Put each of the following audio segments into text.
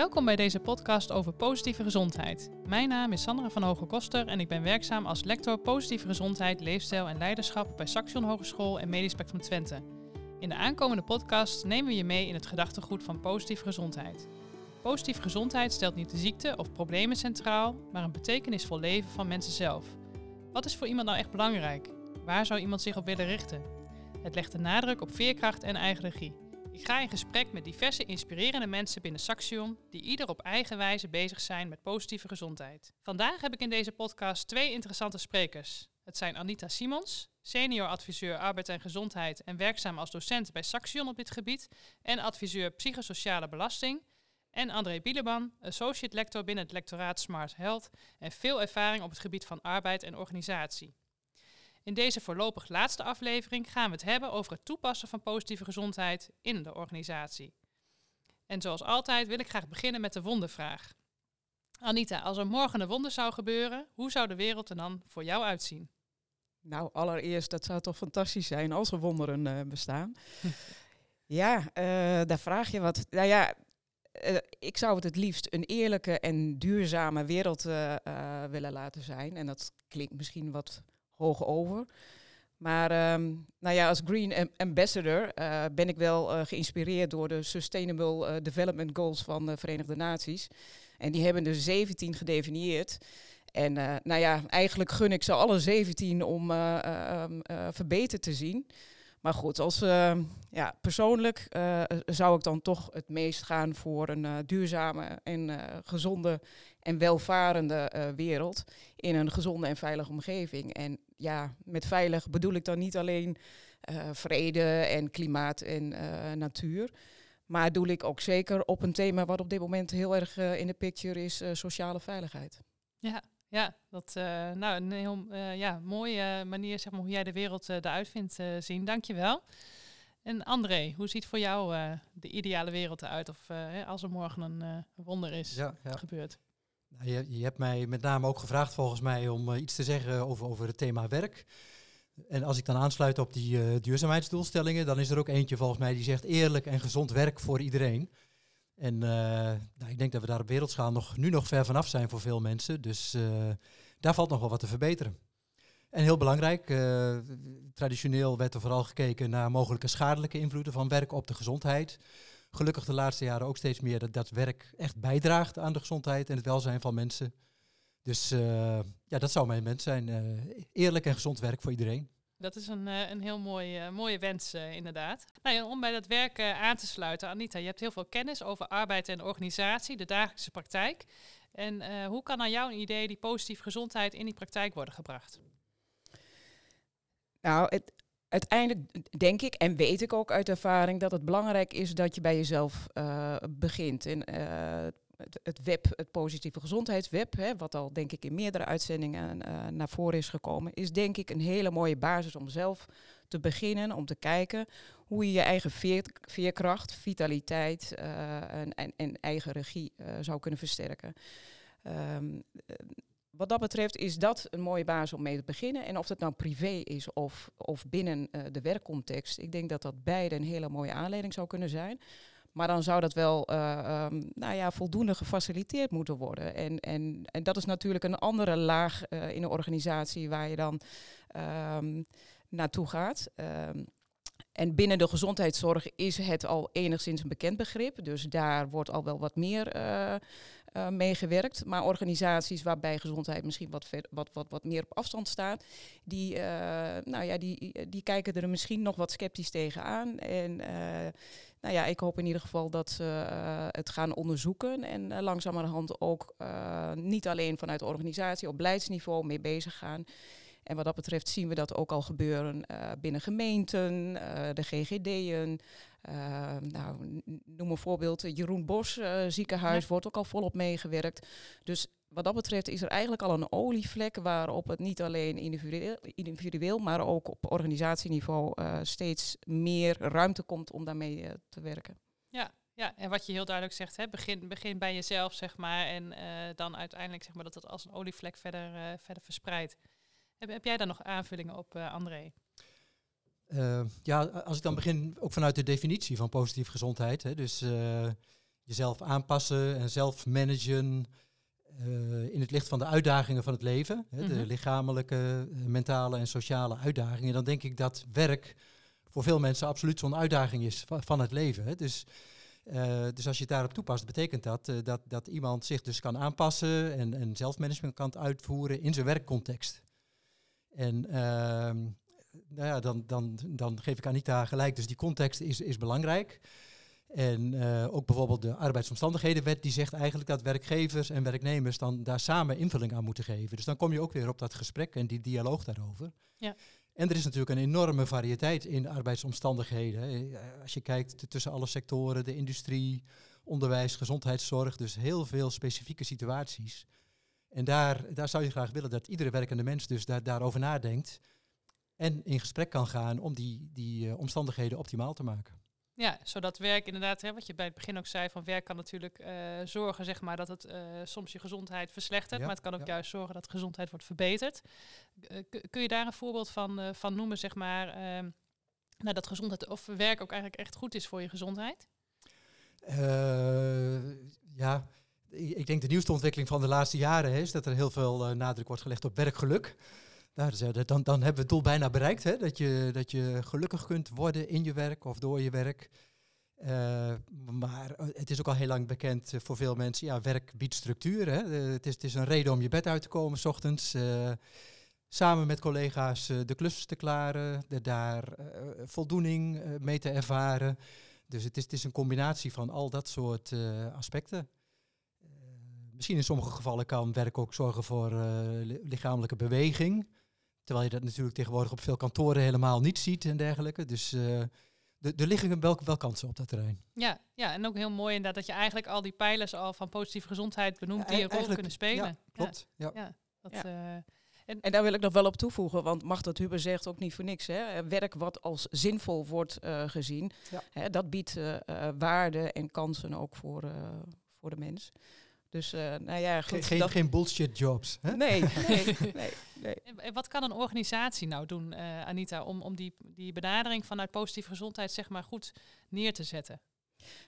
Welkom bij deze podcast over positieve gezondheid. Mijn naam is Sandra van Hoge Koster en ik ben werkzaam als lector positieve gezondheid, leefstijl en leiderschap bij Saxion Hogeschool en Medisch Spectrum Twente. In de aankomende podcast nemen we je mee in het gedachtegoed van positieve gezondheid. Positieve gezondheid stelt niet de ziekte of problemen centraal, maar een betekenisvol leven van mensen zelf. Wat is voor iemand nou echt belangrijk? Waar zou iemand zich op willen richten? Het legt de nadruk op veerkracht en eigen regie. Ik ga in gesprek met diverse inspirerende mensen binnen Saxion, die ieder op eigen wijze bezig zijn met positieve gezondheid. Vandaag heb ik in deze podcast twee interessante sprekers. Het zijn Anita Simons, senior adviseur arbeid en gezondheid en werkzaam als docent bij Saxion op dit gebied en adviseur psychosociale belasting. En André Bieleban, associate lector binnen het lectoraat Smart Health en veel ervaring op het gebied van arbeid en organisatie. In deze voorlopig laatste aflevering gaan we het hebben over het toepassen van positieve gezondheid in de organisatie. En zoals altijd wil ik graag beginnen met de wondervraag. Anita, als er morgen een wonder zou gebeuren, hoe zou de wereld er dan voor jou uitzien? Nou, allereerst, dat zou toch fantastisch zijn als er wonderen uh, bestaan. ja, uh, daar vraag je wat. Nou ja, uh, ik zou het het liefst een eerlijke en duurzame wereld willen laten zijn. En dat klinkt misschien wat hoog over. Maar um, nou ja, als Green Ambassador uh, ben ik wel uh, geïnspireerd door de Sustainable uh, Development Goals van de Verenigde Naties. En die hebben er 17 gedefinieerd. En nou ja, eigenlijk gun ik ze alle 17 om um, verbeterd te zien. Maar goed, als, uh, ja, persoonlijk uh, zou ik dan toch het meest gaan voor een uh, duurzame en gezonde en welvarende wereld in een gezonde en veilige omgeving. En ja, met veilig bedoel ik dan niet alleen vrede en klimaat en natuur. Maar doe ik ook zeker op een thema wat op dit moment heel erg in de picture is, sociale veiligheid. Ja, ja, dat uh, nou, een heel uh, ja, mooie manier zeg maar, hoe jij de wereld uh, eruit vindt zien. Dankjewel. En André, hoe ziet voor jou de ideale wereld eruit? Of als er morgen een wonder is ja, ja. gebeurd? Nou, je, je, hebt mij met name ook gevraagd volgens mij om iets te zeggen over, over het thema werk. En als ik dan aansluit op die duurzaamheidsdoelstellingen, dan is er ook eentje volgens mij die zegt eerlijk en gezond werk voor iedereen. En uh, nou, ik denk dat we daar op wereldschaal nog, nu nog ver vanaf zijn voor veel mensen. Dus uh, daar valt nog wel wat te verbeteren. En heel belangrijk, uh, traditioneel werd er vooral gekeken naar mogelijke schadelijke invloeden van werk op de gezondheid. Gelukkig de laatste jaren ook steeds meer dat, dat werk echt bijdraagt aan de gezondheid en het welzijn van mensen. Dus ja, dat zou mijn wens zijn. eerlijk en gezond werk voor iedereen. Dat is een, uh, een heel mooi, uh, mooie wens, uh, inderdaad. Nou, om bij dat werk aan te sluiten, Anita, je hebt heel veel kennis over arbeid en organisatie, de dagelijkse praktijk. En hoe kan naar jouw idee die positieve gezondheid in die praktijk worden gebracht? Nou, het, uiteindelijk denk ik en weet ik ook uit ervaring dat het belangrijk is dat je bij jezelf begint. En het, web, het positieve gezondheidsweb, hè, wat al denk ik in meerdere uitzendingen uh, naar voren is gekomen, is denk ik een hele mooie basis om zelf te beginnen, om te kijken hoe je je eigen veer, veerkracht, vitaliteit uh, en, en, en, eigen regie uh, zou kunnen versterken. Um, wat dat betreft is dat een mooie basis om mee te beginnen. En of dat nou privé is of, of binnen de werkcontext, ik denk dat dat beide een hele mooie aanleiding zou kunnen zijn. Maar dan zou dat wel uh, um, nou ja, voldoende gefaciliteerd moeten worden. En, en, en dat is natuurlijk een andere laag uh, in een organisatie waar je dan um, naartoe gaat. Um, en binnen de gezondheidszorg is het al enigszins een bekend begrip. Dus daar wordt al wel wat meer uh, uh, meegewerkt. Maar organisaties waarbij gezondheid misschien wat, wat, wat, wat meer op afstand staat, die, nou ja, die, die kijken er misschien nog wat sceptisch tegenaan. En nou ja, ik hoop in ieder geval dat ze het gaan onderzoeken en langzamerhand ook niet alleen vanuit de organisatie op beleidsniveau mee bezig gaan. En wat dat betreft zien we dat ook al gebeuren binnen gemeenten, de GGD'en. Eh, nou, noem een voorbeeld, Jeroen Bos ziekenhuis wordt ook al volop meegewerkt. Dus wat dat betreft is er eigenlijk al een olievlek waarop het niet alleen individueel, individueel maar ook op organisatieniveau steeds meer ruimte komt om daarmee te werken. Ja, ja, en wat je heel duidelijk zegt, hè, begin, begin bij jezelf, zeg maar, en dan uiteindelijk zeg maar dat het als een olievlek verder, verder verspreidt. Heb, heb jij daar nog aanvullingen op, uh, André? Uh, ja, als ik dan begin ook vanuit de definitie van positieve gezondheid. Hè, dus uh, jezelf aanpassen en zelf managen eh, in het licht van de uitdagingen van het leven, hè, de Mhm. lichamelijke, eh, mentale en sociale uitdagingen, dan denk ik dat werk voor veel mensen absoluut zo'n uitdaging is van, van het leven. Hè. Dus, eh, dus als je het daarop toepast, betekent dat, dat dat iemand zich dus kan aanpassen en, en zelfmanagement kan uitvoeren in zijn werkcontext. En ehm, nou ja, dan, dan, dan geef ik Anita gelijk, dus die context is, is belangrijk. En eh, ook bijvoorbeeld de arbeidsomstandighedenwet die zegt eigenlijk dat werkgevers en werknemers dan daar samen invulling aan moeten geven. Dus dan kom je ook weer op dat gesprek en die dialoog daarover. Ja. En er is natuurlijk een enorme variëteit in arbeidsomstandigheden. Eh, Als je kijkt tussen alle sectoren, de industrie, onderwijs, gezondheidszorg, dus heel veel specifieke situaties. En daar, daar zou je graag willen dat iedere werkende mens dus daar, daarover nadenkt en in gesprek kan gaan om die, die eh, omstandigheden optimaal te maken. Ja, zodat werk inderdaad, hè, wat je bij het begin ook zei, van werk kan natuurlijk eh, zorgen zeg maar, dat het eh, soms je gezondheid verslechtert, Ja, maar het kan ook ja. juist zorgen dat gezondheid wordt verbeterd. Eh, kun je daar een voorbeeld van, van noemen, zeg maar, ehm, nou, dat gezondheid of werk ook eigenlijk echt goed is voor je gezondheid? Ja, ik denk de nieuwste ontwikkeling van de laatste jaren hè, is dat er heel veel nadruk wordt gelegd op werkgeluk. Nou, eh, dat- dan, dan hebben we het doel bijna bereikt, hè, dat, je, dat je gelukkig kunt worden in je werk of door je werk. Eh, maar eh, het is ook al heel lang bekend eh, voor veel mensen, ja, werk biedt structuur. Het, is, het is een reden om je bed uit te komen s ochtends. samen met collega's de klussen te klaren, de, daar voldoening mee te ervaren. Dus het is, het is een combinatie van al dat soort aspecten. Misschien in sommige gevallen kan werk ook zorgen voor li- lichamelijke beweging. Terwijl je dat natuurlijk tegenwoordig op veel kantoren helemaal niet ziet en dergelijke. Dus eh, de- er liggen wel, wel kansen op dat terrein. Ja, ja, en ook heel mooi inderdaad dat je eigenlijk al die pijlers al van positieve gezondheid benoemt die een rol kunnen spelen. Ja, klopt. Ja. Ja, dat, Ja. eh, En daar wil ik nog wel op toevoegen, want Machtel Huber zegt ook niet voor niks. Hè. Eh, Werk wat als zinvol wordt eh, gezien, Ja. hè, dat biedt eh, eh, waarde en kansen ook voor, eh, voor de mens. Dus eh, nou ja, Geen, goed. geen, dat- geen bullshit jobs. Hè? Nee, nee, nee, nee. En- wat kan een organisatie nou doen, eh, Anita, om, om die, die benadering vanuit positieve gezondheid zeg maar goed neer te zetten?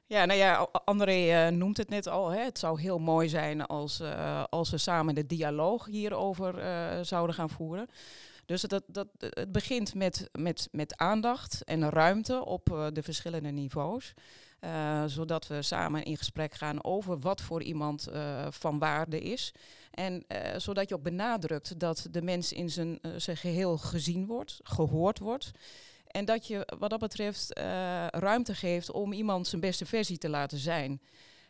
Ja, nou ja, André eh, noemt het net al. Hè. Het zou heel mooi zijn als, eh, als we samen de dialoog hierover eh, zouden gaan voeren. Dus dat, dat, het begint met, met, met aandacht en ruimte op eh, de verschillende niveaus. Eh, zodat we samen in gesprek gaan over wat voor iemand eh, van waarde is. En eh, zodat je ook benadrukt dat de mens in zijn, zijn geheel gezien wordt, gehoord wordt. En dat je wat dat betreft ruimte geeft om iemand zijn beste versie te laten zijn.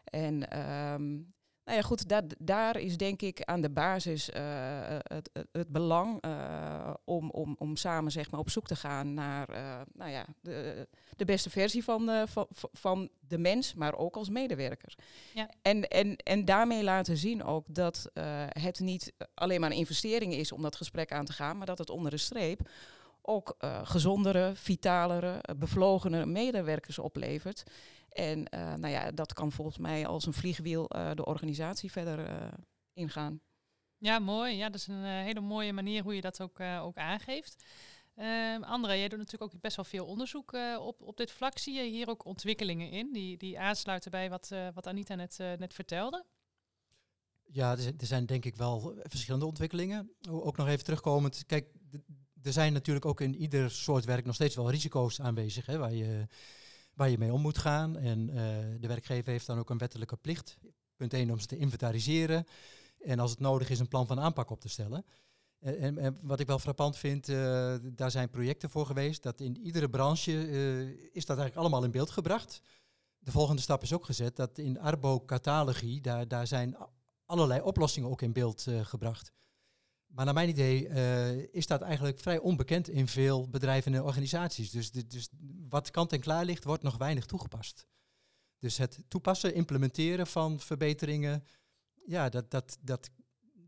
En ehm, nou ja, goed, dat, daar is denk ik aan de basis eh, het, het, het belang eh, om, om, om samen zeg maar, op zoek te gaan naar eh, nou ja, de, de beste versie van, eh, van, van de mens, maar ook als medewerker. Ja. En, en, en daarmee laten zien ook dat eh, het niet alleen maar een investering is om dat gesprek aan te gaan, maar dat het onder de streep ook eh, gezondere, vitalere, eh, bevlogenere medewerkers oplevert. En eh, nou ja, dat kan volgens mij als een vliegwiel eh, de organisatie verder eh, ingaan. Ja, mooi. Ja, dat is een eh, hele mooie manier hoe je dat ook, eh, ook aangeeft. Ehm André, jij doet natuurlijk ook best wel veel onderzoek eh, op, op dit vlak. Zie je hier ook ontwikkelingen in die, die aansluiten bij wat, eh, wat Anita net, net vertelde? Ja, er zijn, er zijn denk ik wel verschillende ontwikkelingen. Ook nog even terugkomend. Kijk, er zijn natuurlijk ook in ieder soort werk nog steeds wel risico's aanwezig hè, waar, je, waar je mee om moet gaan. En eh, de werkgever heeft dan ook een wettelijke plicht. Punt 1 om ze te inventariseren. En als het nodig is, een plan van aanpak op te stellen. Eh, En, en wat ik wel frappant vind, eh, daar zijn projecten voor geweest. Dat in iedere branche is dat eigenlijk allemaal in beeld gebracht. De volgende stap is ook gezet dat in Arbo-catalogie, daar, daar zijn allerlei oplossingen ook in beeld gebracht. Maar naar mijn idee eh, is dat eigenlijk vrij onbekend in veel bedrijven en organisaties. Dus, dus wat kant en klaar ligt, wordt nog weinig toegepast. Dus het toepassen, implementeren van verbeteringen, ja, dat, dat, dat,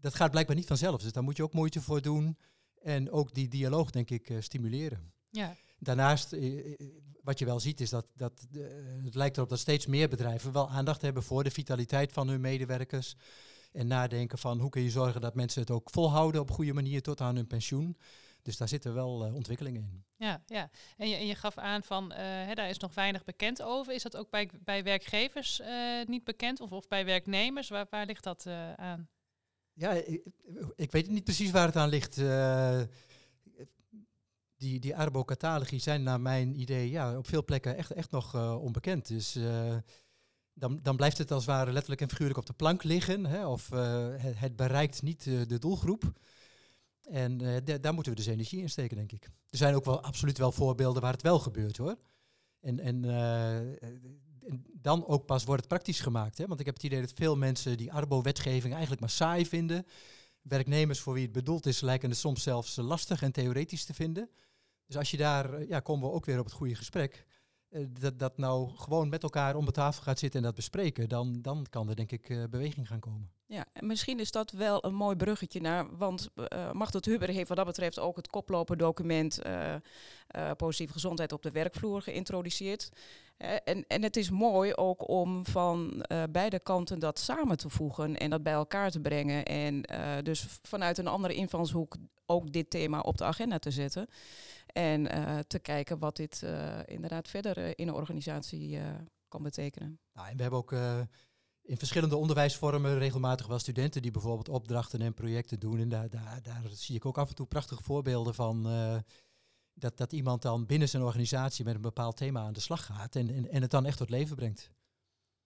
dat gaat blijkbaar niet vanzelf. Dus daar moet je ook moeite voor doen. En ook die dialoog, denk ik, eh, stimuleren. Ja, Daarnaast, eh, wat je wel ziet, is dat, dat het lijkt erop dat steeds meer bedrijven wel aandacht hebben voor de vitaliteit van hun medewerkers. En nadenken van hoe kun je zorgen dat mensen het ook volhouden op goede manier tot aan hun pensioen. Dus daar zitten wel uh, ontwikkelingen in. Ja, ja. En, je, en je gaf aan van, uh, hè, daar is nog weinig bekend over. Is dat ook bij, bij werkgevers uh, niet bekend of, of bij werknemers? Waar, waar ligt dat aan? Ja, ik, ik, weet niet precies waar het aan ligt. die, die arbocatalogie zijn naar mijn idee ja, op veel plekken echt, echt nog onbekend. Dus dan, dan blijft het als het ware letterlijk en figuurlijk op de plank liggen. Hè, of het, het, bereikt niet de doelgroep. En uh, daar moeten we dus energie in steken, denk ik. Er zijn ook wel absoluut wel voorbeelden waar het wel gebeurt hoor. En, en dan ook pas wordt het praktisch gemaakt. Hè? Want ik heb het idee dat veel mensen die arbo-wetgeving eigenlijk maar saai vinden. Werknemers voor wie het bedoeld is, lijken het soms zelfs lastig en theoretisch te vinden. Dus als je daar, ja, komen we ook weer op het goede gesprek. Dat, dat nou gewoon met elkaar om de tafel gaat zitten en dat bespreken, dan, dan kan er denk ik beweging gaan komen. Ja, en misschien is dat wel een mooi bruggetje naar, want uh, Huber heeft wat dat betreft ook het koploperdocument uh, Positieve Gezondheid op de werkvloer geïntroduceerd. en, en het is mooi ook om van beide kanten dat samen te voegen en dat bij elkaar te brengen. En dus vanuit een andere invalshoek ook dit thema op de agenda te zetten. En te kijken wat dit inderdaad verder in een organisatie kan betekenen. Nou, en we hebben ook in verschillende onderwijsvormen regelmatig wel studenten die bijvoorbeeld opdrachten en projecten doen. En daar, daar, daar zie ik ook af en toe prachtige voorbeelden van. Dat, dat iemand dan binnen zijn organisatie met een bepaald thema aan de slag gaat en, en, en het dan echt tot leven brengt.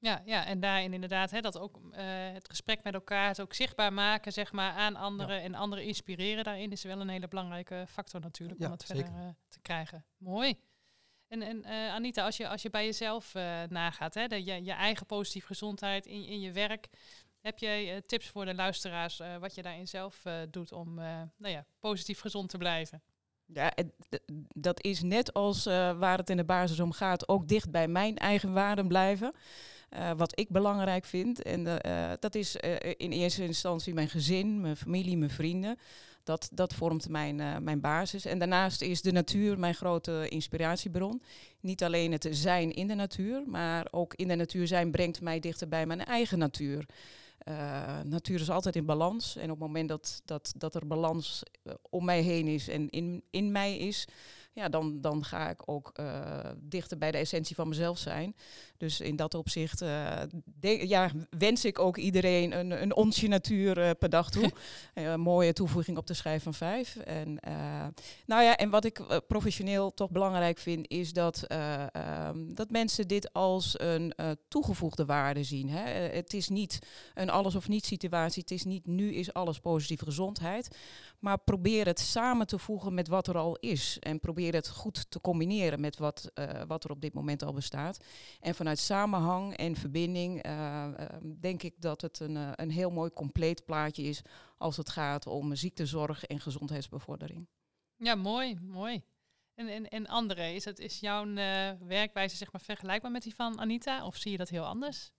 Ja, ja, en daarin inderdaad hè, dat ook uh, het gesprek met elkaar, het ook zichtbaar maken zeg maar, aan anderen en anderen inspireren daarin is wel een hele belangrijke factor natuurlijk om het verder uh, te krijgen. Mooi. En, en uh, Anita, als je, als je bij jezelf nagaat, hè, de, je, je eigen positieve gezondheid in, in je werk, heb jij tips voor de luisteraars wat je daarin zelf doet om nou ja, positief gezond te blijven? Ja, dat is net als waar het in de basis om gaat, ook dicht bij mijn eigen waarden blijven. Wat ik belangrijk vind. En dat is in eerste instantie mijn gezin, mijn familie, mijn vrienden. Dat, dat vormt mijn, mijn basis. En daarnaast is de natuur mijn grote inspiratiebron. Niet alleen het zijn in de natuur, maar ook in de natuur zijn brengt mij dichter bij mijn eigen natuur. Natuur is altijd in balans. En op het moment dat, dat, dat er balans om mij heen is en in, in mij is, ja, dan, dan ga ik ook dichter bij de essentie van mezelf zijn. Dus in dat opzicht uh, ja, wens ik ook iedereen een, een onsje natuur uh, per dag toe. een mooie toevoeging op de schijf van vijf. En, nou ja, en wat ik professioneel toch belangrijk vind, is dat, um, dat mensen dit als een toegevoegde waarde zien. Hè. het is niet een alles of niet situatie. Het is niet nu is alles positieve gezondheid. Maar probeer het samen te voegen met wat er al is. En probeer het goed te combineren met wat, wat er op dit moment al bestaat. En vanuit samenhang en verbinding uh, uh, denk ik dat het een, een heel mooi compleet plaatje is als het gaat om ziektezorg en gezondheidsbevordering. Ja, mooi, mooi. En, en, en André, is, het, is jouw werkwijze zeg maar, vergelijkbaar met die van Anita? Of zie je dat heel anders?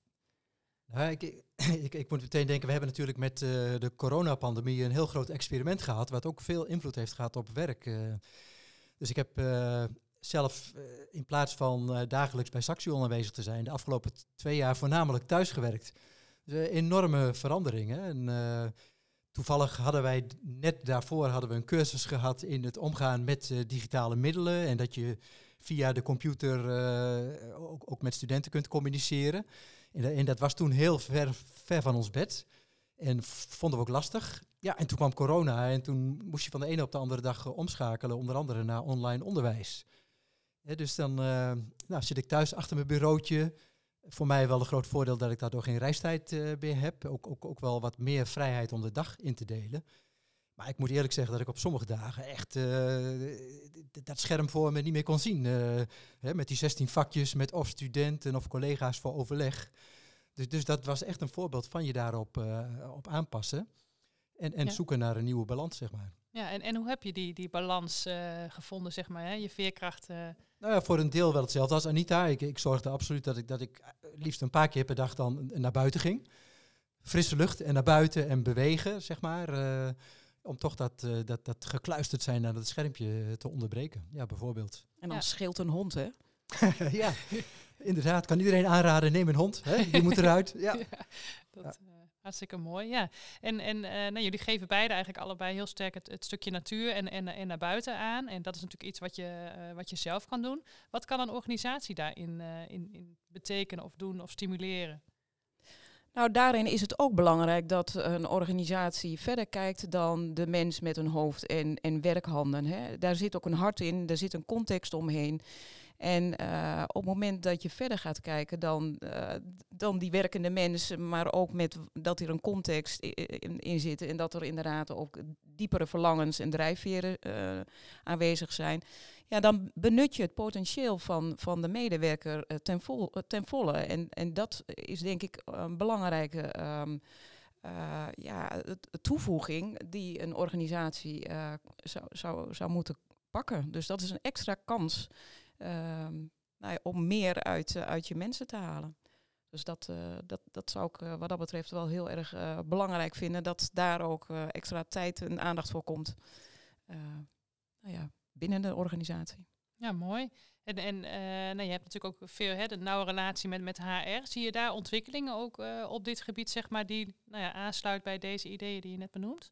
Nou, ik, ik, ik, moet meteen denken, we hebben natuurlijk met uh, de coronapandemie een heel groot experiment gehad, wat ook veel invloed heeft gehad op werk. Uh, dus ik heb uh, zelf in plaats van dagelijks bij Saxion aanwezig te zijn, de afgelopen twee jaar voornamelijk thuis gewerkt. Dus enorme veranderingen. En, toevallig hadden wij net daarvoor hadden we een cursus gehad in het omgaan met digitale middelen en dat je via de computer ook, ook met studenten kunt communiceren. En, dat was toen heel ver, ver van ons bed. En vonden we ook lastig. Ja, en toen kwam corona en toen moest je van de ene op de andere dag omschakelen, onder andere naar online onderwijs. Dus dan uh, nou, zit ik thuis achter mijn bureautje. Voor mij wel een groot voordeel dat ik daardoor geen reistijd uh, meer heb. Ook, ook, ook wel wat meer vrijheid om de dag in te delen. Maar ik moet eerlijk zeggen dat ik op sommige dagen echt dat scherm voor me niet meer kon zien. Hè, met die 16 vakjes, met of studenten of collega's voor overleg. Dus, dus dat was echt een voorbeeld van je daarop uh, op aanpassen. En, en zoeken naar een nieuwe balans, zeg maar. Ja, en, en hoe heb je die, die balans uh, gevonden, zeg maar, hè? je veerkracht? Uh... Nou ja, voor een deel wel hetzelfde als Anita. Ik, ik zorgde absoluut dat ik, dat ik liefst een paar keer per dag dan naar buiten ging. Frisse lucht en naar buiten en bewegen, zeg maar. Uh, om toch dat, dat, dat gekluisterd zijn naar dat schermpje te onderbreken. Ja, bijvoorbeeld. En dan ja. scheelt een hond, hè? ja, inderdaad. Kan iedereen aanraden, neem een hond. Hè? Die moet eruit. Ja. ja dat, uh, Hartstikke mooi, ja. En, en uh, nou, jullie geven beide eigenlijk allebei heel sterk het, stukje natuur en, en, en naar buiten aan. En dat is natuurlijk iets wat je, uh, wat je zelf kan doen. Wat kan een organisatie daarin uh, in, in betekenen of doen of stimuleren? Nou, daarin is het ook belangrijk dat een organisatie verder kijkt dan de mens met een hoofd en, en werkhanden. Hè. Daar zit ook een hart in, daar zit een context omheen. En uh, op het moment dat je verder gaat kijken dan, uh, dan die werkende mensen, maar ook met dat er een context in, in zit en dat er inderdaad ook diepere verlangens en drijfveren uh, aanwezig zijn, ja, dan benut je het potentieel van, van de medewerker ten, vol, ten volle. En, en dat is denk ik een belangrijke um, ja, toevoeging die een organisatie zou, zou, zou moeten pakken. Dus dat is een extra kans uh, nou om meer uit, uh, uit je mensen te halen. Dus dat, uh, dat, dat zou ik wat dat betreft wel heel erg belangrijk vinden. Dat daar ook extra tijd en aandacht voor komt. nou ja, binnen de organisatie. Ja, mooi. En, en nou, je hebt natuurlijk ook veel hè, de nauwe relatie met, met HR. Zie je daar ontwikkelingen ook op dit gebied, zeg maar, die nou ja, aansluit bij deze ideeën die je net benoemt?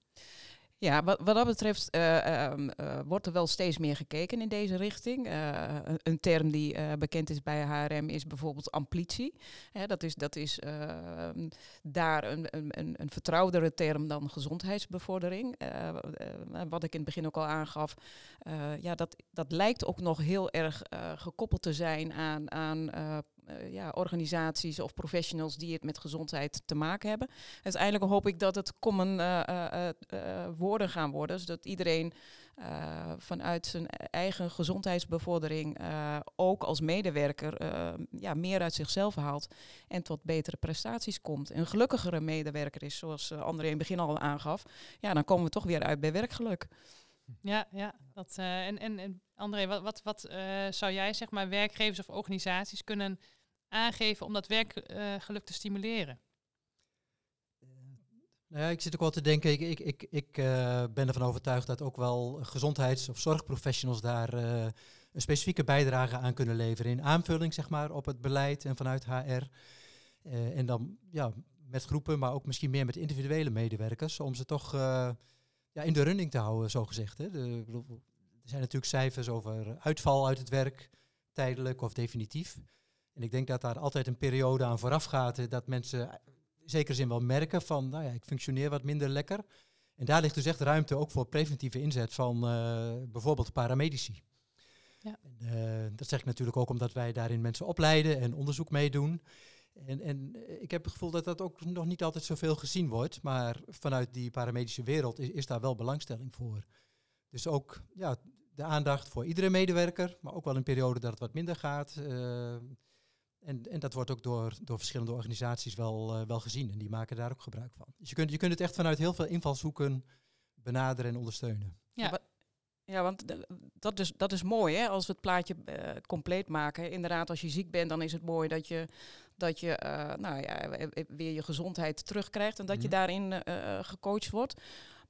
Ja, wat, wat dat betreft uh, uh, uh, wordt er wel steeds meer gekeken in deze richting. Een, een, term die bekend is bij HRM is bijvoorbeeld amplitie. Hè, dat is, dat is ehm, daar een, een, een vertrouwdere term dan gezondheidsbevordering. wat ik in het begin ook al aangaf. ja, dat, dat lijkt ook nog heel erg gekoppeld te zijn aan, aan ja, organisaties of professionals die het met gezondheid te maken hebben. Uiteindelijk hoop ik dat het common uh, woorden gaan worden, zodat iedereen vanuit zijn eigen gezondheidsbevordering ook als medewerker ja, meer uit zichzelf haalt en tot betere prestaties komt. Een gelukkigere medewerker is, zoals André in het begin al aangaf, ja, dan komen we toch weer uit bij werkgeluk. Ja, ja. Dat, en, en, en André, wat, wat, wat zou jij zeg maar werkgevers of organisaties kunnen aangeven om dat werkgeluk uh, te stimuleren? Nou ja, ik zit ook wel te denken, ik, ik, ik, ik uh, ben ervan overtuigd dat ook wel gezondheids- of zorgprofessionals daar een specifieke bijdrage aan kunnen leveren. In aanvulling zeg maar, op het beleid en vanuit HR. en dan ja, met groepen, maar ook misschien meer met individuele medewerkers, om ze toch ja, in de running te houden, zo gezegd. Hè. De, er zijn natuurlijk cijfers over uitval uit het werk, tijdelijk of definitief. En ik denk dat daar altijd een periode aan vooraf gaat, dat mensen in zekere zin wel merken van, nou ja, ik functioneer wat minder lekker. En daar ligt dus echt ruimte ook voor preventieve inzet van uh, bijvoorbeeld paramedici. Ja. En, uh, dat zeg ik natuurlijk ook omdat wij daarin mensen opleiden en onderzoek meedoen. En, en ik heb het gevoel dat dat ook nog niet altijd zoveel gezien wordt, maar vanuit die paramedische wereld is, is daar wel belangstelling voor. Dus ook ja, de aandacht voor iedere medewerker, maar ook wel een periode dat het wat minder gaat. Uh, en, en dat wordt ook door, door verschillende organisaties wel, uh, wel gezien. En die maken daar ook gebruik van. Dus je kunt, je kunt het echt vanuit heel veel invalshoeken benaderen en ondersteunen. Ja, ja want dat is, dat is mooi hè, als we het plaatje uh, compleet maken. Inderdaad, als je ziek bent, dan is het mooi dat je, dat je uh, nou ja, weer je gezondheid terugkrijgt en dat mm je daarin gecoacht wordt.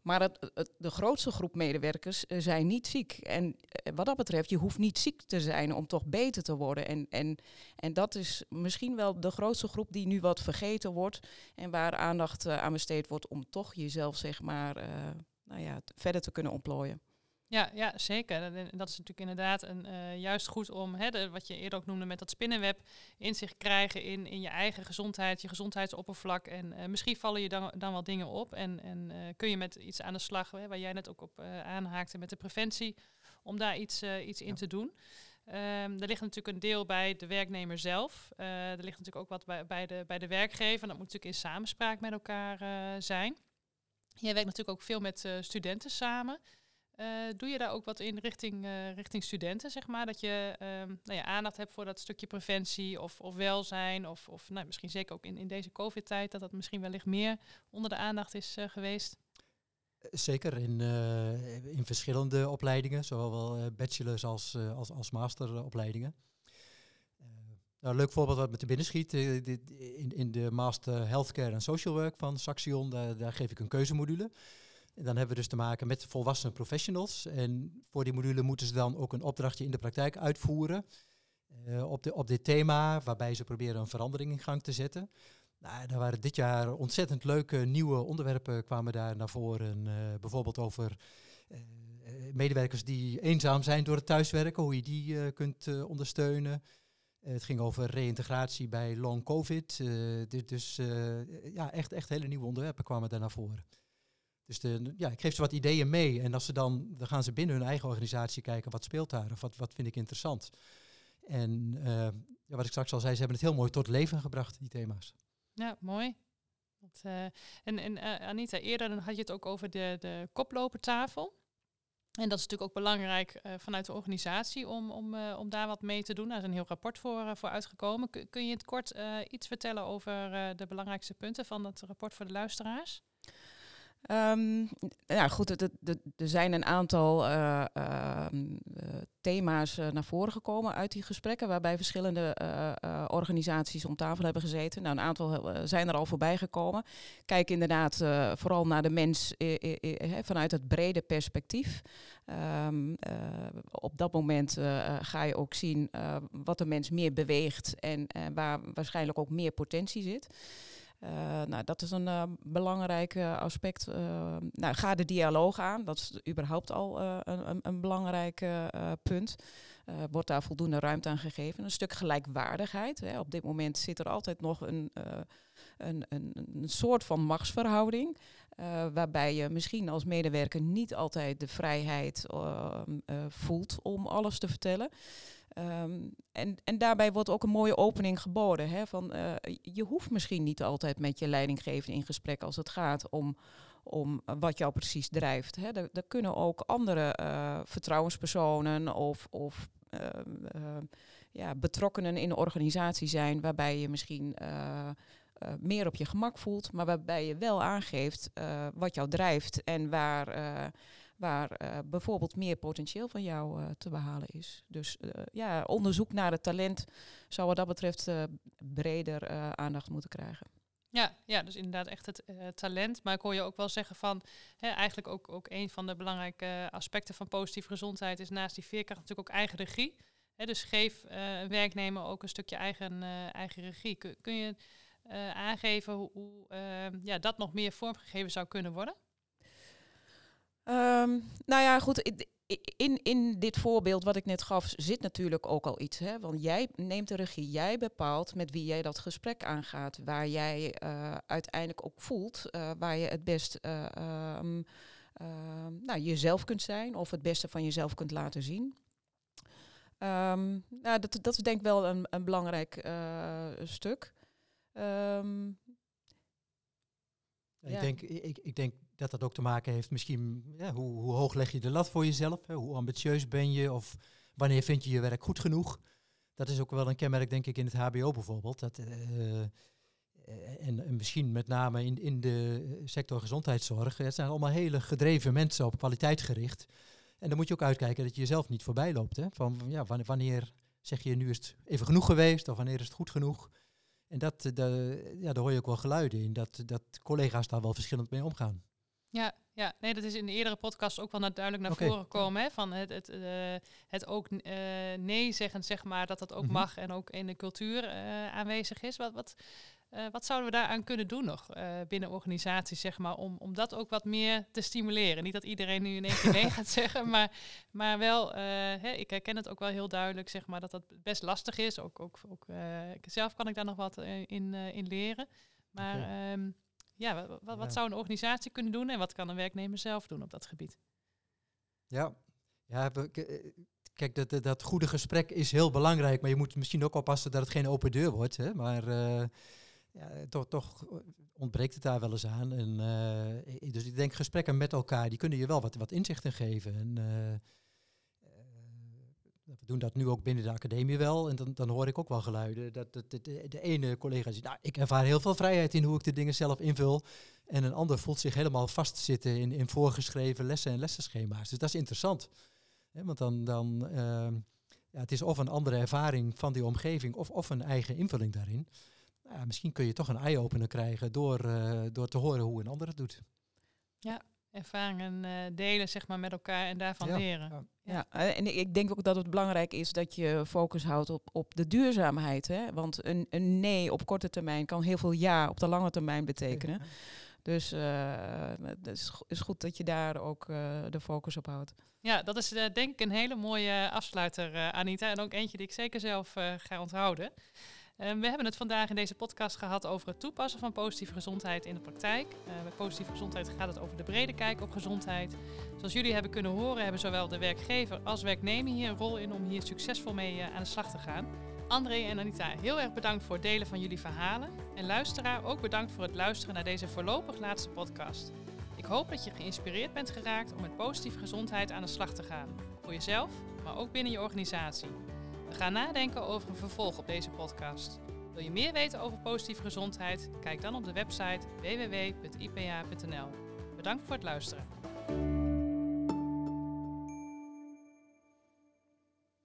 Maar het, de grootste groep medewerkers uh, zijn niet ziek. En uh, wat dat betreft, je hoeft niet ziek te zijn om toch beter te worden. En, en, en dat is misschien wel de grootste groep die nu wat vergeten wordt. En waar aandacht uh, aan besteed wordt om toch jezelf, zeg maar, nou ja, verder te kunnen ontplooien. Ja, ja, zeker. Dat is natuurlijk inderdaad een, uh, juist goed om, hè, de, wat je eerder ook noemde met dat spinnenweb, inzicht krijgen in, in je eigen gezondheid, je gezondheidsoppervlak. En uh, misschien vallen je dan, dan wel dingen op en, en uh, kun je met iets aan de slag, hè, waar jij net ook op aanhaakte met de preventie, om daar iets, iets in ja. te doen. Um, er ligt natuurlijk een deel bij de werknemer zelf. er ligt natuurlijk ook wat bij, bij, de, bij de werkgever. Dat moet natuurlijk in samenspraak met elkaar zijn. Jij werkt natuurlijk ook veel met studenten samen. Uh, doe je daar ook wat in richting, uh, richting studenten, zeg maar? Dat je um, nou ja, aandacht hebt voor dat stukje preventie of, of welzijn. Of, of nou, misschien zeker ook in, in deze COVID-tijd, dat dat misschien wellicht meer onder de aandacht is uh, geweest. Zeker in, in verschillende opleidingen, zowel bachelors als, als, als masteropleidingen. Nou, een leuk voorbeeld wat me te binnen schiet. in, in de Master Healthcare and Social Work van Saxion, daar, daar geef ik een keuzemodule. Dan hebben we dus te maken met volwassen professionals. En voor die module moeten ze dan ook een opdrachtje in de praktijk uitvoeren. Uh, op, de, op dit thema, waarbij ze proberen een verandering in gang te zetten. Nou, daar waren dit jaar ontzettend leuke nieuwe onderwerpen kwamen daar naar voren. Eh, bijvoorbeeld over eh, medewerkers die eenzaam zijn door het thuiswerken, hoe je die eh, kunt ondersteunen. het ging over reïntegratie bij long covid. dus ja, echt, echt hele nieuwe onderwerpen kwamen daar naar voren. Dus de, ja, ik geef ze wat ideeën mee. En als ze dan, dan gaan ze binnen hun eigen organisatie kijken, wat speelt daar of wat, wat vind ik interessant. En ja, wat ik straks al zei, ze hebben het heel mooi tot leven gebracht, die thema's. Ja, mooi. uh, en en uh, Anita, eerder had je het ook over de, de koplopertafel. En dat is natuurlijk ook belangrijk vanuit de organisatie om, om, om daar wat mee te doen. Daar is een heel rapport voor, voor uitgekomen. Kun, kun je het kort iets vertellen over de belangrijkste punten van dat rapport voor de luisteraars? Um, goed, er zijn een aantal uh, uh, thema's uh, naar voren gekomen uit die gesprekken, waarbij verschillende organisaties om tafel hebben gezeten. Nou, een aantal zijn er al voorbij gekomen. Kijk inderdaad vooral naar de mens vanuit het brede perspectief. Um, op dat moment ga je ook zien wat de mens meer beweegt en waar waarschijnlijk ook meer potentie zit. Uh, nou, dat is een uh, belangrijk uh, aspect. nou, ga de dialoog aan. Dat is überhaupt al een, een, belangrijk punt. wordt daar voldoende ruimte aan gegeven. Een stuk gelijkwaardigheid. Hè. Op dit moment zit er altijd nog een, een, een, een soort van machtsverhouding. waarbij je misschien als medewerker niet altijd de vrijheid voelt om alles te vertellen. Um, en, en daarbij wordt ook een mooie opening geboden. Hè, van, uh, je hoeft misschien niet altijd met je leidinggevende in gesprek als het gaat om, om wat jou precies drijft. Hè. Er, kunnen ook andere uh, vertrouwenspersonen of, of uh, ja, betrokkenen in de organisatie zijn waarbij je misschien meer op je gemak voelt, maar waarbij je wel aangeeft wat jou drijft en waar waar uh, bijvoorbeeld meer potentieel van jou uh, te behalen is. Dus uh, ja, onderzoek naar het talent zou wat dat betreft breder aandacht moeten krijgen. Ja, ja, dus inderdaad echt het talent. Maar ik hoor je ook wel zeggen van, hè, eigenlijk ook, ook een van de belangrijke aspecten van positieve gezondheid is naast die veerkracht natuurlijk ook eigen regie. Hè, dus geef een werknemer ook een stukje eigen, eigen regie. Kun, kun je aangeven hoe, hoe ja, dat nog meer vormgegeven zou kunnen worden? Um, nou ja, goed. In, in dit voorbeeld wat ik net gaf zit natuurlijk ook al iets. Hè? Want jij neemt de regie, jij bepaalt met wie jij dat gesprek aangaat. Waar jij uh, uiteindelijk ook voelt, uh, waar je het best uh, um, nou, jezelf kunt zijn of het beste van jezelf kunt laten zien. Um, nou, dat, dat is denk ik wel een, een belangrijk stuk. ik, denk, ik, ik denk dat dat ook te maken heeft misschien, ja, hoe, hoe, hoog leg je de lat voor jezelf? Hè? Hoe ambitieus ben je? Of wanneer vind je je werk goed genoeg? Dat is ook wel een kenmerk, denk ik, in het HBO bijvoorbeeld. Dat, uh, en, en, misschien met name in, in de sector gezondheidszorg. Het zijn allemaal hele gedreven mensen op kwaliteit gericht. En dan moet je ook uitkijken dat je jezelf niet voorbij loopt. Hè? Van, ja, wanneer, zeg je nu is het even genoeg geweest of wanneer is het goed genoeg? En dat, de, ja, daar hoor je ook wel geluiden in, dat, dat collega's daar wel verschillend mee omgaan. Ja, ja, nee, dat is in de eerdere podcast ook wel naar, duidelijk naar voren gekomen. Hè, van het, het, uh, het ook uh, nee zeggen, zeg maar, dat dat ook mm -hmm. mag en ook in de cultuur uh, aanwezig is. Wat, wat, wat zouden we daaraan kunnen doen nog binnen organisaties, zeg maar, om, om dat ook wat meer te stimuleren? Niet dat iedereen nu in één keer nee gaat zeggen, maar, maar wel, hè, ik herken het ook wel heel duidelijk, zeg maar, dat dat best lastig is. Ook, ook, ook zelf kan ik daar nog wat in, in leren. Maar okay. um, ja, wat, wat, zou een organisatie kunnen doen en wat kan een werknemer zelf doen op dat gebied? Ja, ja eh, kijk, dat, dat goede gesprek is heel belangrijk, maar je moet misschien ook oppassen dat het geen open deur wordt. Hè? Maar uh, ja, toch, toch ontbreekt het daar wel eens aan. En, uh, dus ik denk gesprekken met elkaar, die kunnen je wel wat, wat inzichten geven. En, doen dat nu ook binnen de academie wel. En dan, dan hoor ik ook wel geluiden dat, dat, de, de, ene collega zegt, nou, ik ervaar heel veel vrijheid in hoe ik de dingen zelf invul. En een ander voelt zich helemaal vastzitten in, in voorgeschreven lessen en lessenschema's. Dus dat is interessant. want dan, dan uh, ja, het is of een andere ervaring van die omgeving of, of een eigen invulling daarin. Nou, ja, misschien kun je toch een eye-opener krijgen door, uh, door te horen hoe een ander het doet. Ja, ervaringen eh, delen zeg maar, met elkaar en daarvan Ja, leren. ja. Ja, eh, en ik- denk ook dat het belangrijk is dat je focus houdt op, op de duurzaamheid. Hè? Want een, een nee op korte termijn kan heel veel ja op de lange termijn betekenen. Dus eh, het is, is goed dat je daar ook eh, de focus op houdt. Ja, dat is eh, denk ik een hele mooie afsluiter, eh, Anita. En ook eentje die ik zeker zelf eh, ga onthouden. Eh, we hebben het vandaag in deze podcast gehad over het toepassen van positieve gezondheid in de praktijk. Eh, bij positieve gezondheid gaat het over de brede kijk op gezondheid. Zoals jullie hebben kunnen horen, hebben zowel de werkgever als werknemer hier een rol in om hier succesvol mee eh, aan de slag te gaan. André en Anita, heel erg bedankt voor het delen van jullie verhalen. En luisteraar, ook bedankt voor het luisteren naar deze voorlopig laatste podcast. Ik hoop dat je geïnspireerd bent geraakt om met positieve gezondheid aan de slag te gaan. Voor jezelf, maar ook binnen je organisatie. We gaan nadenken over een vervolg op deze podcast. Wil je meer weten over positieve gezondheid? Kijk dan op de website www.ipa.nl. Bedankt voor het luisteren.